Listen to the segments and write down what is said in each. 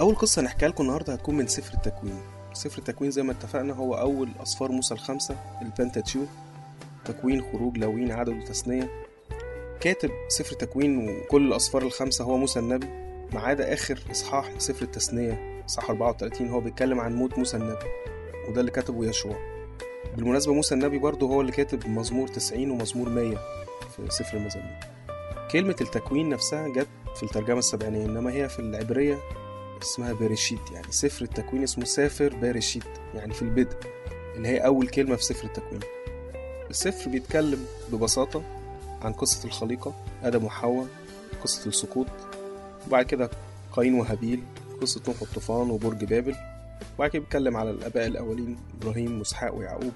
أول قصة هنحكيها لكم النهاردة هتكون من سفر التكوين. سفر التكوين زي ما اتفقنا هو أول أسفار موسى الخمسة البنتاتيوك تكوين خروج لاوين عدد وتثنية كاتب سفر التكوين وكل الأسفار الخمسة هو موسى النبي ما عدا آخر إصحاح لسفر التثنية إصحاح 34 هو بيتكلم عن موت موسى النبي وده اللي كتبه يشوع. بالمناسبة موسى النبي برضه هو اللي كاتب مزمور 90 ومزمور 100 في سفر المزامير كلمة التكوين نفسها جت في الترجمة السبعينية إنما هي في العبرية اسمها בראשית يعني سفر التكوين اسمه ספר בראשית يعني في البدء اللي هي أول كلمة في سفر التكوين. السفر بيتكلم ببساطة عن قصة الخليقة آدم وحواء قصة السقوط وبعد كده قايين وهابيل قصة نوح والطوفان وبرج بابل وبعد كده بيتكلم على الآباء الأولين إبراهيم وإسحاق ويعقوب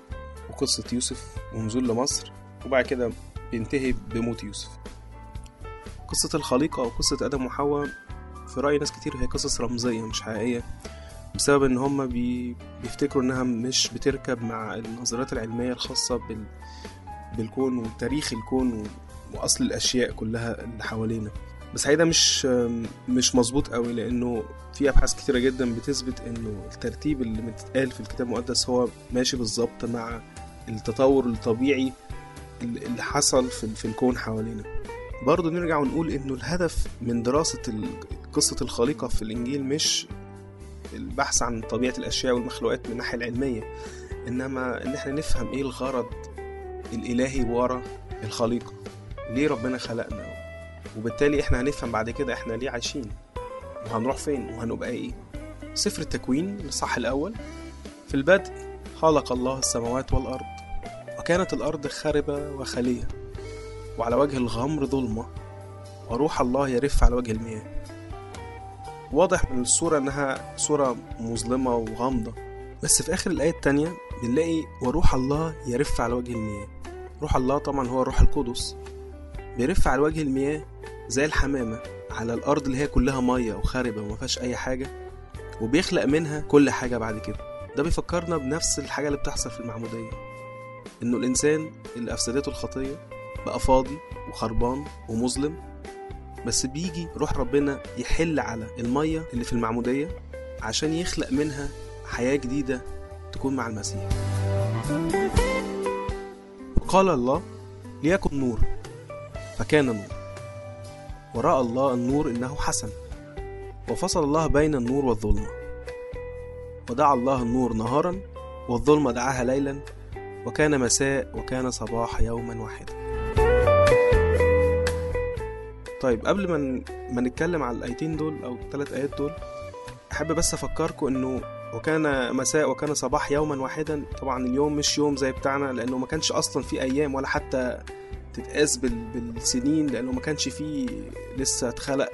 وقصة يوسف ونزول لمصر وبعد كده بينتهي بموت يوسف. قصة الخليقة أو قصة آدم وحواء في رأي ناس كتير هي قصص رمزية مش حقيقية. بسبب إن هما بي... بيفتكروا إنها مش بتركب مع النظريات العلمية الخاصة بال... بالكون وتاريخ الكون و... وأصل الأشياء كلها اللي حوالينا. بس ده مش مش مظبوط قوي لأنه في أبحاث كتيرة جدا بتثبت إنه الترتيب اللي متقال في الكتاب المقدس هو ماشي بالظبط مع التطور الطبيعي اللي حصل في, الكون حوالينا. برضه نرجع ونقول إنه الهدف من دراسة قصة الخليقة في الإنجيل مش البحث عن طبيعة الأشياء والمخلوقات من الناحية العلمية إنما إن إحنا نفهم إيه الغرض الإلهي ورا الخليقة ليه ربنا خلقنا؟ وبالتالي إحنا هنفهم بعد كده إحنا ليه عايشين وهنروح فين وهنبقى إيه؟ سفر التكوين الصح الأول. في البدء خلق الله السماوات والأرض وكانت الأرض خاربة وخالية وعلى وجه الغمر ظلمة وروح الله يرف على وجه المياه. واضح من الصورة إنها صورة مظلمة وغامضة. بس في آخر الآية التانية بنلاقي وروح الله يرف على وجه المياه. روح الله طبعا هو الروح القدس. بيرف على وجه المياه زي الحمامة على الأرض اللي هي كلها مية وخاربة وما فيهاش أي حاجة وبيخلق منها كل حاجة بعد كده. ده بيفكرنا بنفس الحاجة اللي بتحصل في المعمودية إنه الإنسان اللي أفسدته الخطية بقى فاضي وخربان ومظلم بس بيجي روح ربنا يحل على المية اللي في المعمودية عشان يخلق منها حياة جديدة تكون مع المسيح. وقال الله ليكن نور. فكان نور. ورأى الله النور إنه حسن. وفصل الله بين النور والظلمة. ودعا الله النور نهارا والظلمة دعاها ليلا وكان مساء وكان صباح يوما واحدا. طيب قبل ما ما نتكلم على الآيتين دول أو الثلاث آيات دول أحب بس أفكركم إنه وكان مساء وكان صباح يوما واحدا. طبعا اليوم مش يوم زي بتاعنا لأنه ما كانش أصلا في أيام ولا حتى تتقاس بالسنين لأنه ما كانش فيه لسه اتخلق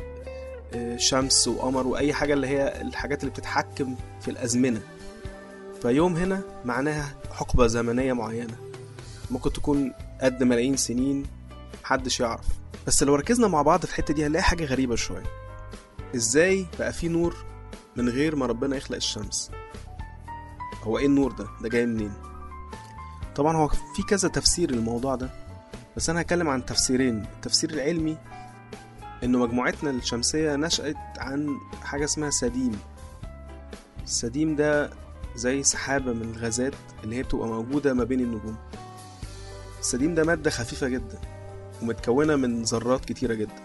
شمس وقمر وأي حاجة اللي هي الحاجات اللي بتتحكم في الأزمنة. فيوم هنا معناها حقبة زمنية معينة ممكن تكون قد ملايين سنين محدش يعرف. بس لو ركزنا مع بعض في الحتة دي هنلاقي حاجة غريبة شوية. إزاي بقى في نور من غير ما ربنا يخلق الشمس؟ هو إيه النور ده؟ ده جاي منين؟ طبعا هو في كذا تفسير للموضوع ده بس أنا هتكلم عن تفسيرين. التفسير العلمي إنه مجموعتنا الشمسية نشأت عن حاجة اسمها سديم. السديم ده زي سحابة من الغازات اللي هي بتبقى موجودة ما بين النجوم. السديم ده مادة خفيفة جدا. ومتكونة من ذرات كتيرة جدا.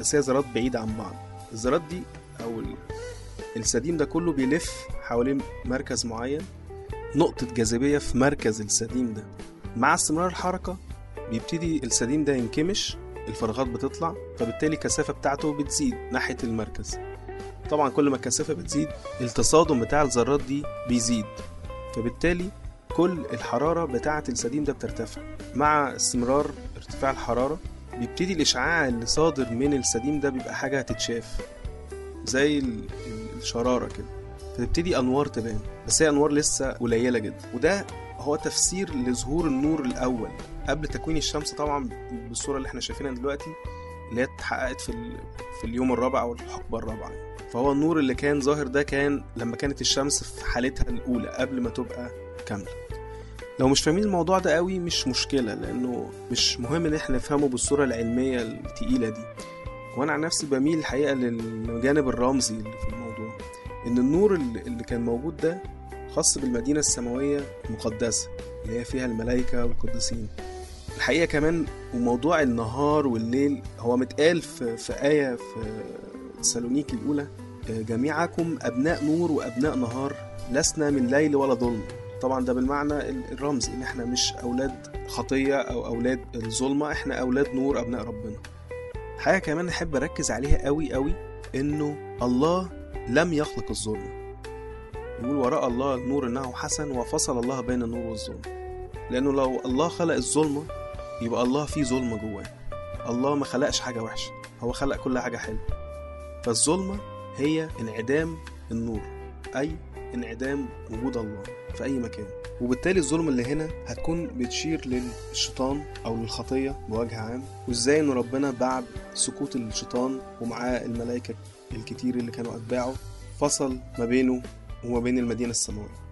بس هي ذرات بعيدة عن بعض. الذرات دي أو السديم ده كله بيلف حوالين مركز معين. نقطة جاذبية في مركز السديم ده. مع استمرار الحركة بيبتدي السديم ده ينكمش الفراغات بتطلع فبالتالي الكثافة بتاعته بتزيد ناحية المركز. طبعا كل ما الكثافة بتزيد التصادم بتاع الذرات دي بيزيد. فبالتالي كل الحرارة بتاعة السديم ده بترتفع. مع استمرار ارتفاع الحرارة بيبتدي الإشعاع اللي صادر من السديم ده بيبقى حاجة هتتشاف زي الشرارة كده. فتبتدي أنوار تبان بس هي أنوار لسه قليلة جدا. وده هو تفسير لظهور النور الأول. قبل تكوين الشمس طبعا بالصورة اللي إحنا شايفينها دلوقتي اللي هي اتحققت في. في اليوم الرابع أو الحقبة الرابعة. فهو النور اللي كان ظاهر ده كان لما كانت الشمس في حالتها الأولى قبل ما تبقى كاملة. لو مش فاهمين الموضوع ده قوي مش مشكلة لأنه مش مهم إن إحنا نفهمه بالصورة العلمية التقيلة دي. وأنا عن نفسي بميل الحقيقة للجانب الرمزي اللي في الموضوع. إن النور اللي كان موجود ده خاص بالمدينة السماوية المقدسة اللي هي فيها الملائكة والقديسين. الحقيقة كمان وموضوع النهار والليل هو متقال في, آية في سالونيكي الأولى جميعكم أبناء نور وأبناء نهار لسنا من ليل ولا ظلم. طبعا ده بالمعنى الرمزي إن إحنا مش أولاد خطية أو أولاد الظلمة إحنا أولاد نور أبناء ربنا. حاجة كمان أحب أركز عليها قوي قوي إنه الله لم يخلق الظلم. يقول وراء الله النور إنه حسن وفصل الله بين النور والظلم. لأنه لو الله خلق الظلمة يبقى الله فيه ظلمه جواه. الله ما خلقش حاجة وحشة هو خلق كل حاجة حلوة. فالظلمة هي انعدام النور أي انعدام وجود الله في أي مكان. وبالتالي الظلم اللي هنا هتكون بتشير للشيطان أو للخطية بوجه عام. وإزاي إن ربنا بعد سقوط الشيطان ومعاه الملائكة الكتير اللي كانوا أتباعه. فصل ما بينه وما بين المدينة السماوية.